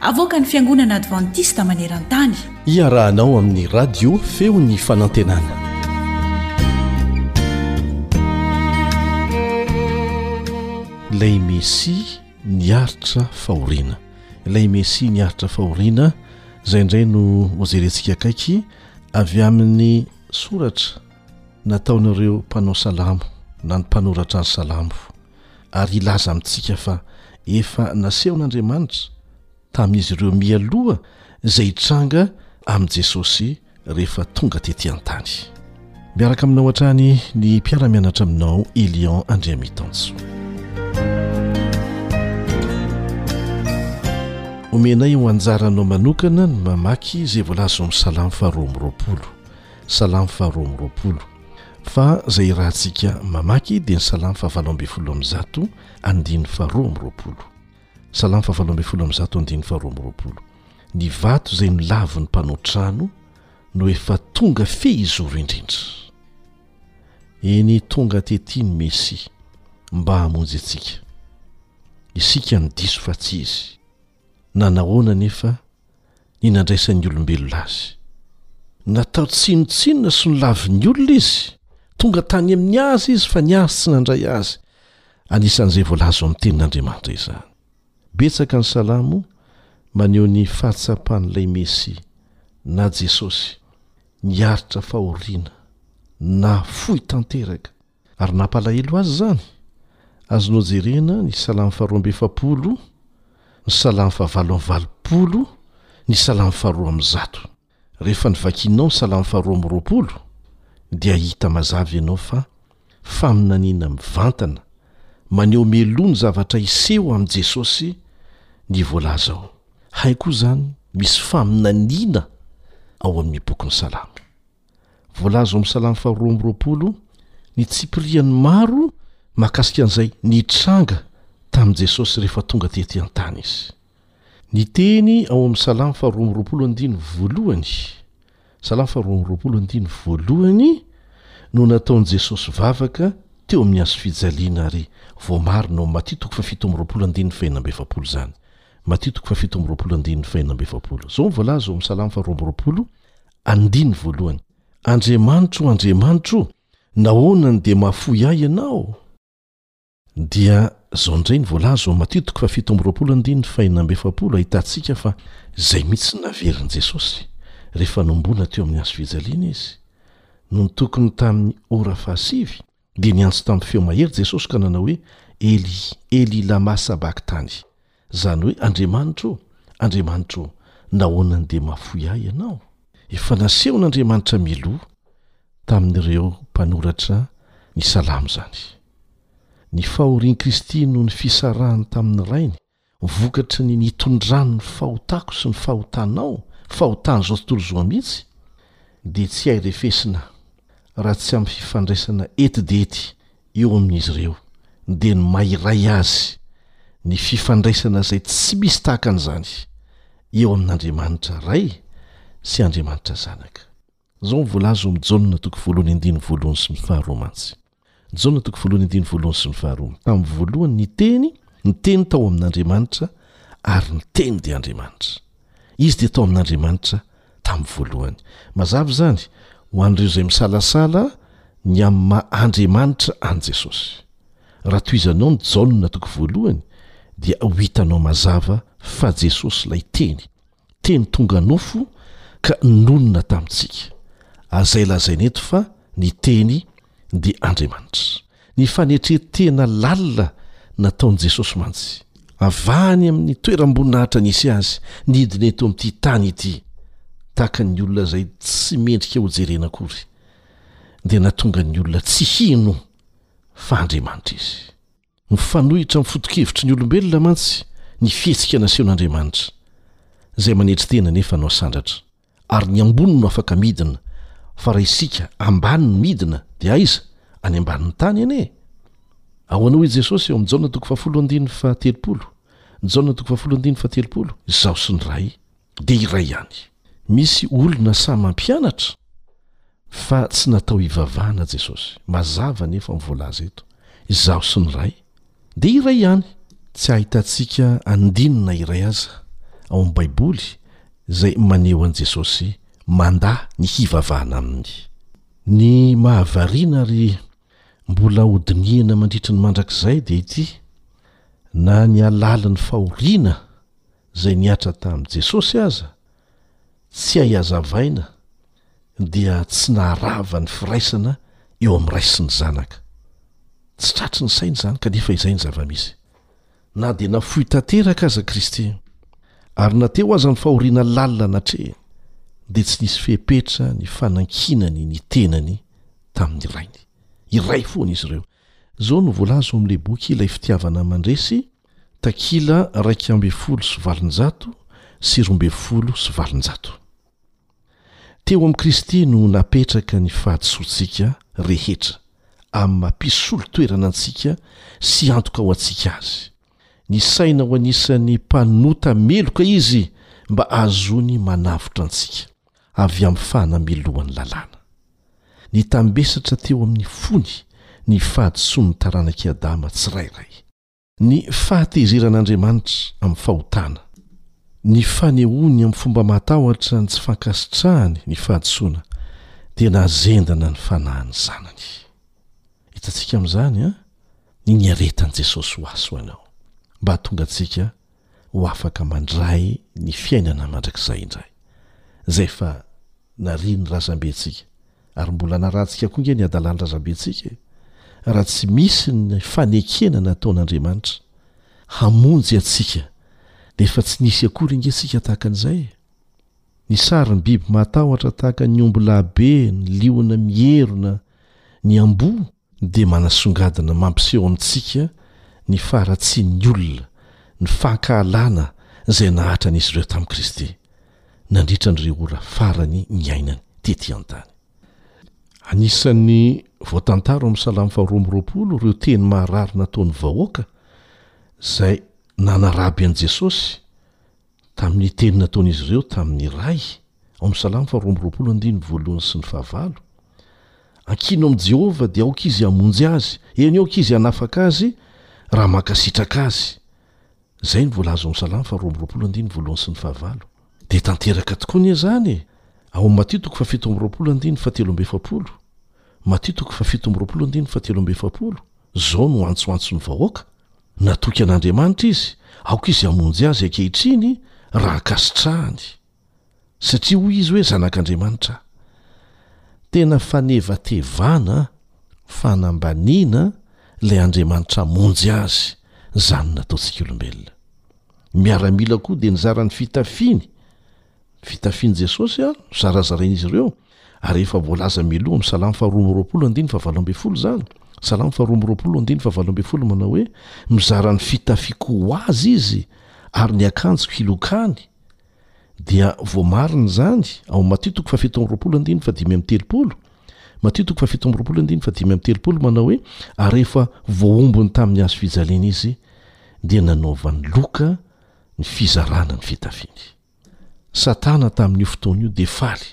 Avoakan'ny Fiangonana Advantista maneran-tany. Iarahanao amin'ny Radio Feon'ny Fanantenana. Ilay Mesia niaritra fahoriana. Ilay Mesia niaritra fahoriana izay indray no hojerentsika akaiky avy amin'ny soratra nataon'ireo mpanao salamo na ny mpanoratra ny salamo. ary hilaza amintsika fa efa nasehon'Andriamanitra tamin'izy ireo mialoha izay hitranga amin'i Jesosy rehefa tonga tetỳ an-tany. Miaraka aminao hatrany ny mpiara-mianatra aminao Elion Andriamitanjo. Omenay ho anjaranao manokana ny mamaky izay voalazon'ny Salamo faharoa amby roapolo. Salamo faharoa amby roapolo. Fa izay irahantsika mamaky dia ny Salamo fahavalo ambin'ny folo amby zato andininy faharoa amby roapolo. Salamo fahavalo ambin'ny folo amby zato andininy faharoa amby roapolo. Ny vato izay nolavin'ny mpanao trano no efa tonga fehizoro indrindra. Eny tonga tety ny Mesia mba hamonjy antsika. Isika no diso fa tsy Izy. Na nahoana anefa ny nandraisan'ny olombelona azy. Natao tsinontsinona sy nolavin'ny olona izy. Tonga tany amin'ny azy izy fa ny azy tsy nandray azy. Anisan'izay voalaza ao amin'ny Tenin'Andriamanitra izany. Betsaka ny salamo maneho ny fahatsapan'ilay Mesia, na Jesosy, niaritra fahoriana, nafoy tanteraka, Ary nampalahelo azy izany? Azonao jerena ny Salamo faharoa amby efapolo, ny Salamo fahavalo amby valopolo, ny Salamo faharoa amby zato. Rehefa novakianao ny Salamo faharoa amby roapolo, dia hahita mazava ianao fa faminaniana mivantana maneho meloa ny zavatra hiseho amin'i Jesosy ny voalaza ao. Hay koa izany misy faminaniana ao amin'ny bokin'ny Salamo. Voalaza ao amin'ny Salamo faharoa amby roapolo ny tsipirian'ny maro mahakasika an'izay nitranga tamin'i Jesosy rehefa tonga tety an-tany izy. Ny teny ao amin'ny Salamo faharoa amby roapolo andiny voalohany, Salamo faharoa amby roapolo andiny voalohany, no nataon'i Jesosy vavaka teo amin'ny hazo fijaliana ary voamarina ao amin'ny Matia toko fahafito amby roapolo andininy fahenina amby efapolo izany. Matia toko fahafito amby roapolo andininy fahenina amby efapolo. Izao no voalaza ao amin'ny Salamo faharoa amby roapolo, Andininy voalohany, Andriamanitro o Andriamanitro o, nahoana no dia mahafoy ahy Ianao? Dia izao indray no voalaza ao Matio toko fahafito amby roapolo andininy fahenina amby efapolo ahitantsika fa izay mihitsy no naverin'i Jesosy rehefa nohomboana teo amin'ny hazo fijaliana Izy, nony tokony tamin'ny ora fahasivy, Dia niantso tamin'ny feo mahery Jesosy ka nanao hoe, Eli, Eli lama sabaktany? izany hoe, Andriamanitro ô, Andriamanitro ô, nahoana no dia mahafoy ahy Ianao? Efa nasehon'Andriamanitra mialoha tamin'ireo mpanoratra ny Salamo izany. Ny fahorian'i Kristy noho ny fisarahany tamin'ny Rainy vokatry ny nitondran'ny fahotako sy ny fahotanao, fahotan'izao tontolo izao mihitsy, dia tsy hay refesina raha tsy amin'ny fifandraisana ety dia ety eo amin'izy ireo, dia ny maha iray azy, ny fifandraisana izay tsy misy tahaka an'izany eo amin'Andriamanitra Ray sy Andriamanitra Zanaka. Izao no voalaza ao amin'ny Jaona toko voalohony andininy voalohany sy ny faharoa mantsy. Jaona toko voalohany andininy voalohany sy ny faharoa, Tamin'ny voalohany ny Teny, ny Teny tao amin'Andriamanitra, ary ny Teny dia Andriamanitra. Izy dia tao amin'Andriamanitra tamin'ny voalohany. Mazava izany ho an'ireo izay misalasala ny amin'ny maha Andriamanitra an'i Jesosy. Raha tohizanao ny Jaona toko voalohany dia ho hitanao mazava fa Jesosy ilay Teny. Teny tonga nofo ka nonina tamintsika. Azay lazaina eto fa ny Teny dia Andriamanitra. Ny fanetren-tena lalina nataon'i Jesosy mantsy, avahany amin'ny toeram-boninahitra nisy Azy, nidina eto amin'ity tany ity, tahaka ny olona izay tsy mendrika hojerena akory, dia nahatonga ny olona tsy hino fa Andriamanitra Izy. Mifanohitra amin'ny foto-kevitry ny olombelona mantsy ny fihetsika nasehon'Andriamanitra, izay manetry tena nefa hanao sandratra, ary ny ambony no afaka midina, fa raha isika ambany no midina dia aiza? Any ambanin'ny tany anie e! Ahoana hoy Jesosy eo amin'ny Jaona toko fahafolo andininy fahatelopolo? Jaona toko fahafolo andininy fahatelopolo, Izaho sy ny Ray. dia iray ihany. Misy olona sahy mampianatra fa tsy natao hivavahana Jesosy. Mazava anefa ny voalaza eto, Izaho sy ny Ray dia iray ihany. Tsy ahitantsika andininy na iray aza ao amin'ny Baiboly izay maneho an'i Jesosy mandà ny hivavahana aminy. Ny mahavariana ary mbola hodinihina mandritry ny mandrakizay dia ity, Na ny halalin'ny fahoriana, izay nihatra tamin'i Jesosy aza tsy hay hazavaina dia tsy naharava ny firaisana eo amin'ny Ray sy ny Zanaka. Tsy tratry ny saina izany kanefa izay ny zava-misy. Na dia nafoy tanteraka aza Kristy, ary na teo aza ny fahoriana lalina natrehiny, dia tsy nisy fepetra ny fanankinany ny tenany tamin'ny Rainy. Iray foana izy ireo. Izao no voalaza ao amin'ilay boky Ilay Fitiavana Mandresy, Takila iraika ambin'ny folo sy valonjato sy roa ambin'ny folo sy valonjato. Teo amin'i Kristy no napetraka ny fahadisoantsika rehetra amin'ny maha mpisolo toerana antsika sy antoka ho antsika Azy. Nisaina ho anisan'ny mpanota meloka Izy mba hahazoany manavotra antsika avy amin'ny fanamelohan'ny lalàna. Nitambesatra teo amin'ny fony ny fahadisoan'ny taranak'i Adama tsirairay. Ny fahatezeran'Andriamanitra amin'ny fahotana. Ny fanehoany amin'ny fomba mahatahotra ny tsy fankasitrahany ny fahadisoana dia nazendana ny fanahin'ny Zanany. Hitantsika amin'izany ny niaretan'i Jesosy ho ahy sy ho anao, mba hahatonga antsika ho afaka mandray ny fiainana mandrakizay indray. Izay efa narian'ny razambentsika, ary mbola hanarantsika koa ange ny hadalan'ny razambentsika e! raha tsy misy ny fanekena nataon'Andriamanitra hamonjy antsika dia efa tsy nisy akory ange tsika tahaka an'izay e! Ny sarin'ny biby mahatahotra tahaka ny ombilahy be, ny liona mierona, ny amboa, dia manasongadina mampiseho amintsika ny faharatsian'ny olona ny fankahalana izay nahatran'izy ireo tamin'i Kristy, nandritra an'ireo ora farany niainany tetỳ an-tany. Anisan'ny voatantara ao amin'ny Salamo faharoa amby roapolo ireo teny maharary nataon'ny vahoaka izay nanaraby an'i Jesosy, Tamin'ny teny nataon'izy ireo tamin'ny Ray, ao amin'ny Salamo faharoa amby roapolo andininy voalohany sy ny fahavalo, Ankino amin'i Jehovah, dia aoka izy hamonjy azy, eny, aoka izy hanafaka azy, raha mankasitraka azy. Izay no voalaza ao amin'ny Salamo faharoa amby roapolo andininy voalohany sy ny fahavalo. Dia tanteraka tokoa anie izany e! Ao amin'ny Matio toko fahafito amby roapolo andininy fahatelo amby efapolo, Matio toko fahafito amby roapolo andininy fahatelo amby efapolo, izao no antsoantson'ny vahoaka, Natoky an'Andriamanitra izy, aoka izy hamonjy azy ankehitriny raha ankasitrahany. Satria hoy izy hoe zanak'Andriamanitra aho. Tena fanevatevana, fanambaniana ilay Andriamanitra hamonjy azy, izany nataontsika olombelona. Miaramila koa dia nizara ny fitafiany Fitafin'i Jesosy ary no zarazarain'izy ireo ary efa voalaza mialoha amin'ny Salamo faharoa amby roapolo andininy fahavalo ambin'ny folo izany. Salamo faharoa amby roapolo andininy fahavalo ambin'ny folo manao hoe, Mizara ny fitafiako ho Azy Izy ary ny akanjoko hilokany. Dia voamarina izany ao Matio toko fahafito amby roapolo andininy fahadimy amby telopolo. Matio toko fahafito amby roapolo andininy fahadimy amby telopolo manao hoe, Ary rehefa voaombiny tamin'ny hazofijaliana Izy, dia nanaovany loka, ny fizarana ny fitafiany. Satana tamin'io fotoana io dia faly,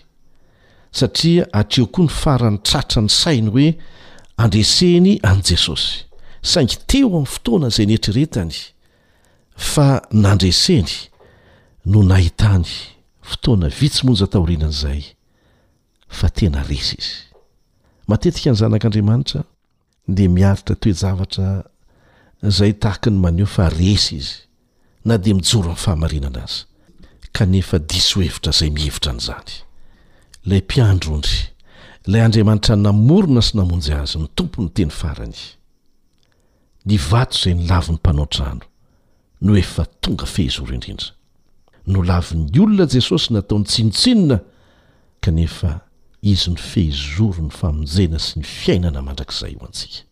satria hatreo koa ny farany tratra ny sainy hoe andreseny an'i Jesosy, saingy teo amin'ny fotoana izay nieritreretany fa nandreseny no nahitany, fotoana vitsy monja taorian'izay, fa tena resy izy. Matetika ny Zanak'Andriamanitra, dia miaritra toe-javatra izay tahaka ny maneho fa resy izy, na dia mijoro amin'ny fahamarinana aza, kanefa diso hevitra izay mihevitra an'izany. Ilay Mpiandry ondry, ilay Andriamanitra namorona sy namonjy azy, ny Tompon'ny teny farany. Ny vato izay nilavin'ny mpanao trano. no efa tonga fehizoro indrindra. Nolavin'ny olona Jesosy nataony tsinontsinona kanefa Izy no fehizoron'ny famonjena sy ny fiainana mandrakizay ho antsika.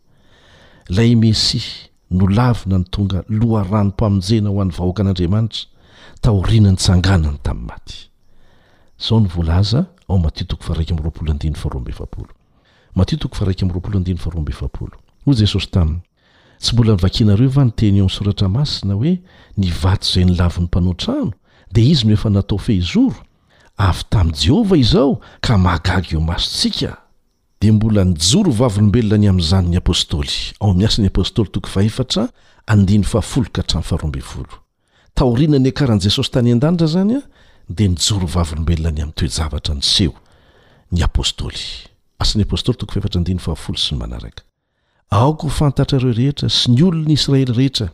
Ilay Mesia nolavina no tonga loharanom-pamonjena ho an'ny vahoakan'Andriamanitra taorian'ny nitsanganany tamin'ny maty. Izao no voalaza ao Matio toko faha-iraika amby roapolo andininy faharoa amby efapolo. Matio toko faha-iraika amby roapolo andininy faharoa amby efapolo. Hoy Jesosy taminy. Tsy mbola novakianareo va ny teny eo amin'ny soratra masina hoe ny vato izay nolavin'ny mpanao trano dia izy no efa natao fehizoro? Avy tamin'i Jehovah izao ka mahagaga eo masontsika! Dia mbola nijoro ho vavolombelona ny amin'izany ny apostoly, ao amin'ny Asan'ny Apostoly toko fahefatra andininy fahafolo ka hatramin'ny faharoa ambin'ny folo. Taorian'ny niakaran'i Jesosy tany an-danitra izany dia nijoro ho vavolombelona ny amin'ny toe-javatra niseho ny apostoly, Asan'ny Apostoly toko fahefatra andininy fahafolo sy ny manaraka. Aoka ho fantatrareo rehetra sy ny olon' Israely rehetra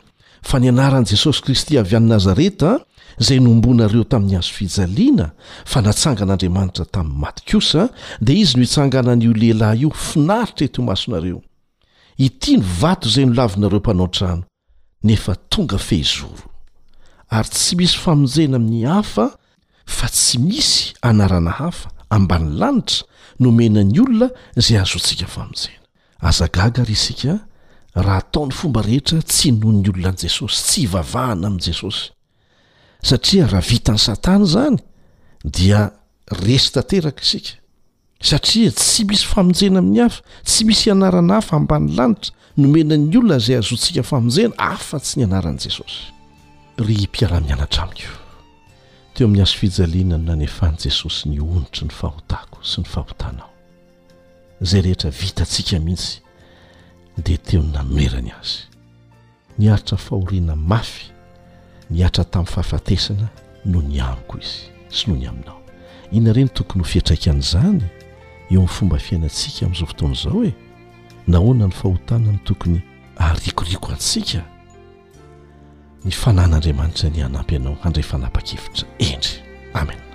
fa ny anaran'i Jesosy Kristy avy any Nazareta, izay nombonareo tamin'ny hazo fijaliana fa natsangan'Andriamanitra tamin'ny maty kosa, dia izy no itsanganan'io lehilahy io finaritra eto imasonareo. Ity ny vato izay nolavinareo mpanao trano. nefa tonga fehizoro, ary tsy misy famonjena amin'ny hafa fa tsy misy anarana hafa ambany lanitra nomena ny olona izay hahazoantsika famonjena. Aza gaga àry isika raha atao ny fomba rehetra tsy hinoan'ny olona an'i Jesosy, tsy hivavahana amin'i Jesosy. satria raha vitan'i Satana izany dia resy tanteraka isika, satria tsy misy famonjena amin'ny hafa, tsy misy anarana hafa ambany lanitra nomena ny olona izay hahazoantsika famonjena afa-tsy ny anaran'i Jesosy. Ry mpiara-mianatra amiko, teo amin'ny hazo fijaliana no nanefan'i Jesosy ny onitry ny fahotako sy ny fahotanao. Izay rehetra vitantsika mihitsy dia teo no nanoherany azy. Niaritra fahoriana mafy nihatra tamin'ny fahafatesana noho ny amiko izy sy noho ny aminao. Inona re no tokony ho fiantraikan'izany eo amin'ny fomba fiainantsika amin'izao fotoana izao e? Nahoana ny fahotana no tokony haharikoriko antsika? Ny fanan'Andriamanitra anie hanampy anao handray fanapa-kevitra hendry. Amena.